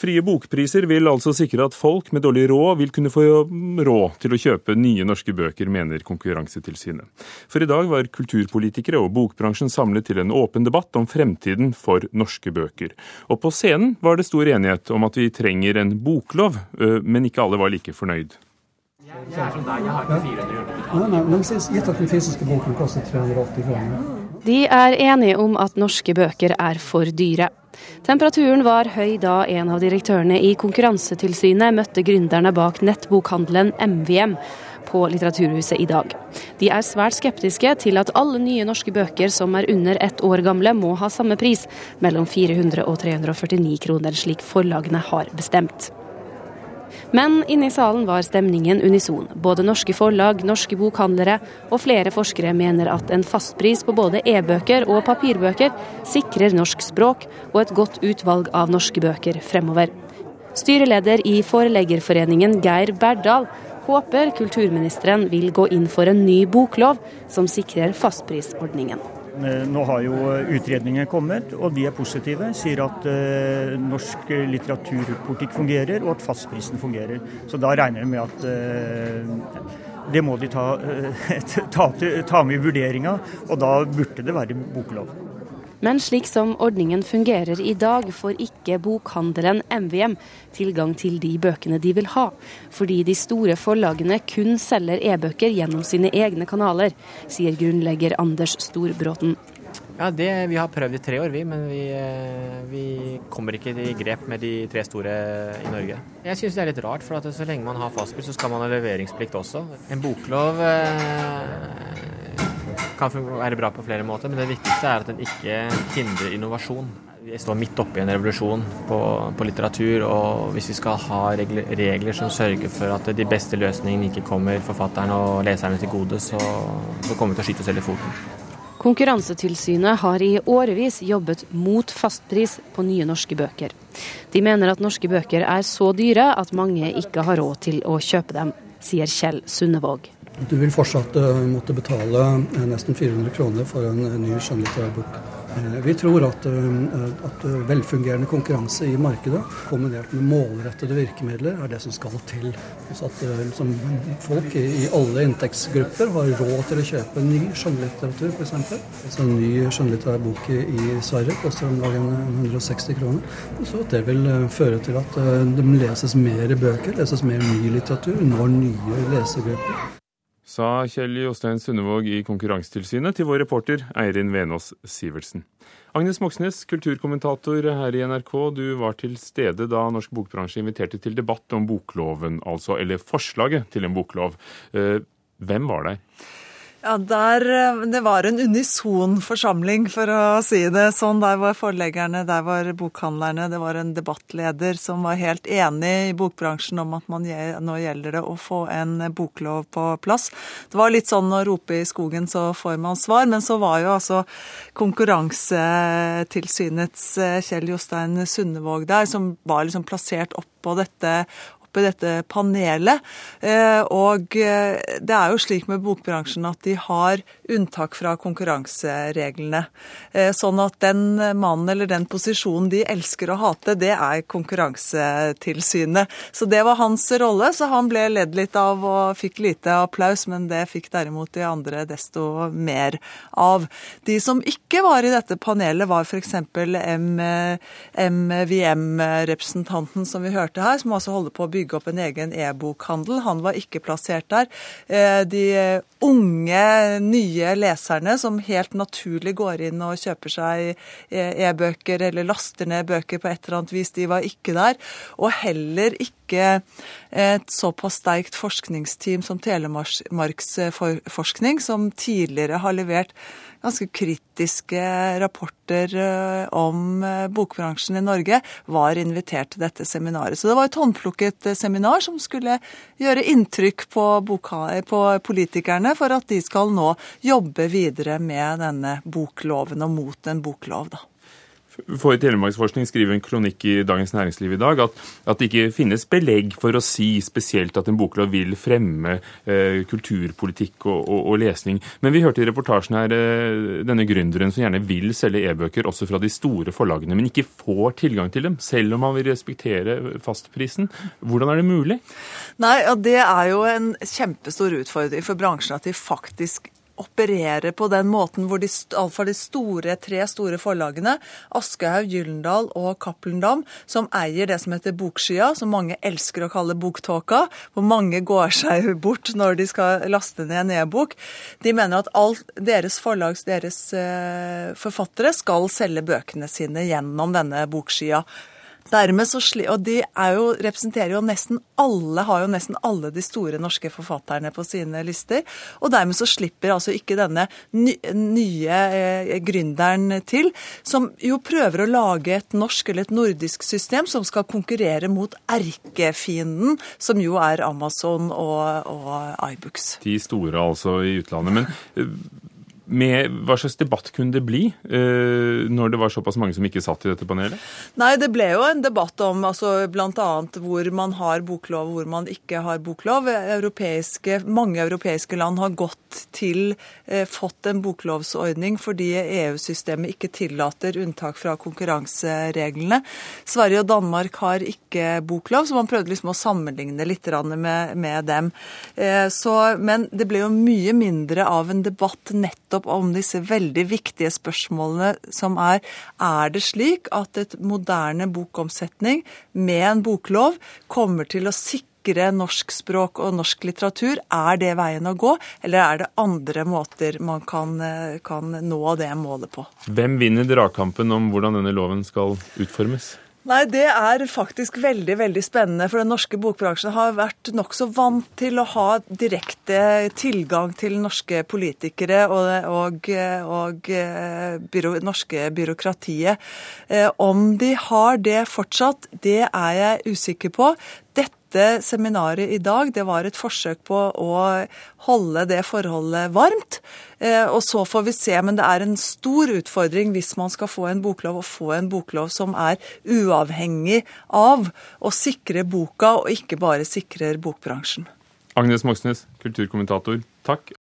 Frie bokpriser vil altså sikre at folk med dårlig råd vil kunne få råd til å kjøpe nye norske bøker, mener Konkurransetilsynet. For i dag var kulturpolitikere og bokbransjen samlet til en åpen debatt om fremtiden for norske bøker. Og på scenen var det stor enighet om at vi trenger en boklov, men ikke alle var like fornøyd. Jeg er som deg, jeg har ikke 400 kroner. gitt at den fysiske boken koster 380 kroner. De er enige om at norske bøker er for dyre. Temperaturen var høy da en av direktørene i Konkurransetilsynet møtte gründerne bak nettbokhandelen MVM på Litteraturhuset i dag. De er svært skeptiske til at alle nye norske bøker som er under ett år gamle, må ha samme pris, mellom 400 og 349 kroner, slik forlagene har bestemt. Men inne i salen var stemningen unison. Både norske forlag, norske bokhandlere og flere forskere mener at en fastpris på både e-bøker og papirbøker sikrer norsk språk og et godt utvalg av norske bøker fremover. Styreleder i Forleggerforeningen, Geir Berdal, håper kulturministeren vil gå inn for en ny boklov som sikrer fastprisordningen. Eh, nå har jo utredningen kommet, og de er positive. Sier at uh, norsk litteraturpolitikk fungerer, og at fastprisen fungerer. Så da regner jeg med at det må de ta, uh, ta, ta med i vurderinga, og da burde det være boklov. Men slik som ordningen fungerer i dag, får ikke bokhandelen MVM tilgang til de bøkene de vil ha, fordi de store forlagene kun selger e-bøker gjennom sine egne kanaler, sier grunnlegger Anders Storbråten. Ja, det, Vi har prøvd i tre år, vi, men vi, eh, vi kommer ikke i grep med de tre store i Norge. Jeg syns det er litt rart, for så lenge man har fastpris, så skal man ha leveringsplikt også. En boklov eh, kan være bra på flere måter, men det viktigste er at den ikke hindrer innovasjon. Vi står midt oppe i en revolusjon på, på litteratur, og hvis vi skal ha regler, regler, som sørger for at de beste løsningene ikke kommer forfatterne og leserne til gode, så, så kommer vi til å skyte oss selv i foten. Konkurransetilsynet har i årevis jobbet mot fastpris på nye norske bøker. De mener at norske bøker er så dyre at mange ikke har råd til å kjøpe dem, sier Kjell Sundevåg. Du vil fortsatt eh, måtte betale eh, nesten 400 kroner for en ny skjønnlitterær bok. Eh, vi tror at, at, velfungerende konkurranse i markedet kombinert med målrettede virkemidler er det som skal til. Så at liksom, folk i, i, alle inntektsgrupper har råd til å kjøpe ny skjønnlitteratur f.eks. Altså en ny skjønnlitterær bok i, i Sverige koster om lag 160 kroner. Så det vil føre til at det leses mer bøker, leses mer ny litteratur, når nye lesegrupper sa Kjell Jostein Sundevåg i Konkurransetilsynet til vår reporter Eirin Venås Sivertsen. Agnes Moxnes, kulturkommentator her i NRK. Du var til stede da norsk bokbransje inviterte til debatt om bokloven, altså, eller forslaget til en boklov. Eh, hvem var der? Ja, der, eh, Det var en unison forsamling, for å si det sånn. Der var forleggerne, der var bokhandlerne. Det var en debattleder som var helt enig i bokbransjen om at man, nå gjelder det å få en boklov på plass. Det var litt sånn å rope i skogen, så får man svar. Men så var jo altså Konkurransetilsynets eh, Kjell Jostein Sundevåg der, som var liksom plassert på dette oppe dette panelet. Eh, og eh, det er jo slik med bokbransjen at de har unntak fra konkurransereglene. Eh, sånn at den mannen eller den posisjonen de elsker å hate, det er Konkurransetilsynet. Så det var hans rolle, så han ble ledd litt av og fikk lite applaus, men det fikk derimot de andre desto mer av. De som ikke var i dette panelet, var f.eks. MVM-representanten som vi hørte her, som altså holder på å bygge opp en egen e-bokhandel. Han var ikke plassert der. Eh, de unge, nye leserne som helt naturlig går inn og kjøper seg e-bøker eller laster ned bøker på et eller annet vis, de var ikke der. Og heller ikke et såpass sterkt forskningsteam som Telemarksforskning, som tidligere har levert ganske kritiske rapporter eh, om eh, bokbransjen i Norge, var invitert til dette seminaret. Så det var et håndplukket eh, seminar som skulle gjøre inntrykk på, på politikerne for at de skal nå jobbe videre med denne bokloven og mot en boklov. da. For Telemarksforskning skriver en kronikk i Dagens Næringsliv i dag at, at, det ikke finnes belegg for å si spesielt at en boklov vil fremme eh, kulturpolitikk og, og, og, lesning. Men vi hørte i reportasjen her eh, denne gründeren som gjerne vil selge e-bøker også fra de store forlagene, men ikke får tilgang til dem, selv om han vil respektere fastprisen. Hvordan er det mulig? Nei, ja, Det er jo en kjempestor utfordring for bransjen at de faktisk opererer på den måten hvor de, de store, tre store forlagene, Aschehoug, Gyllendal og Cappelen Dam, som eier det som heter Bokskya, som mange elsker å kalle Boktåka, hvor mange går seg bort når de skal laste ned en e-bok, de mener at alt deres forlags, deres eh, forfattere skal selge bøkene sine gjennom denne Bokskya. Dermed så sli, Og de jo, representerer jo nesten alle, har jo nesten alle de store norske forfatterne på sine lister. Og dermed så slipper altså ikke denne ny, nye eh, gründeren til, som jo prøver å lage et norsk eller et nordisk system som skal konkurrere mot erkefienden, som jo er Amazon og, og iBooks. De store altså i utlandet. Men eh, med, hva slags debatt kunne det bli uh, når det var såpass mange som ikke satt i dette panelet? Nei, Det ble jo en debatt om altså, bl.a. hvor man har boklov og hvor man ikke har boklov. Europeiske, mange europeiske land har gått til, uh, fått en boklovsordning fordi EU-systemet ikke tillater unntak fra konkurransereglene. Sverige og Danmark har ikke boklov, så man prøvde liksom å sammenligne litt med, med dem. Uh, så, men det ble jo mye mindre av en debatt nettopp nettopp om disse veldig viktige spørsmålene som er er det slik at et moderne bokomsetning med en boklov kommer til å sikre norsk språk og norsk litteratur? Er det veien å gå, eller er det andre måter man kan, kan nå det målet på? Hvem vinner dragkampen om hvordan denne loven skal utformes? Nei, det er faktisk veldig veldig spennende. For den norske bokbransjen har vært nokså vant til å ha direkte tilgang til norske politikere og, og, og byrå, norske byråkratiet. Eh, om de har det fortsatt, det er jeg usikker på. Dette dette seminaret i dag det var et forsøk på å holde det forholdet varmt. Eh, og så får vi se. Men det er en stor utfordring hvis man skal få en boklov, å få en boklov som er uavhengig av å sikre boka, og ikke bare sikrer bokbransjen. Agnes Moxnes, kulturkommentator, takk.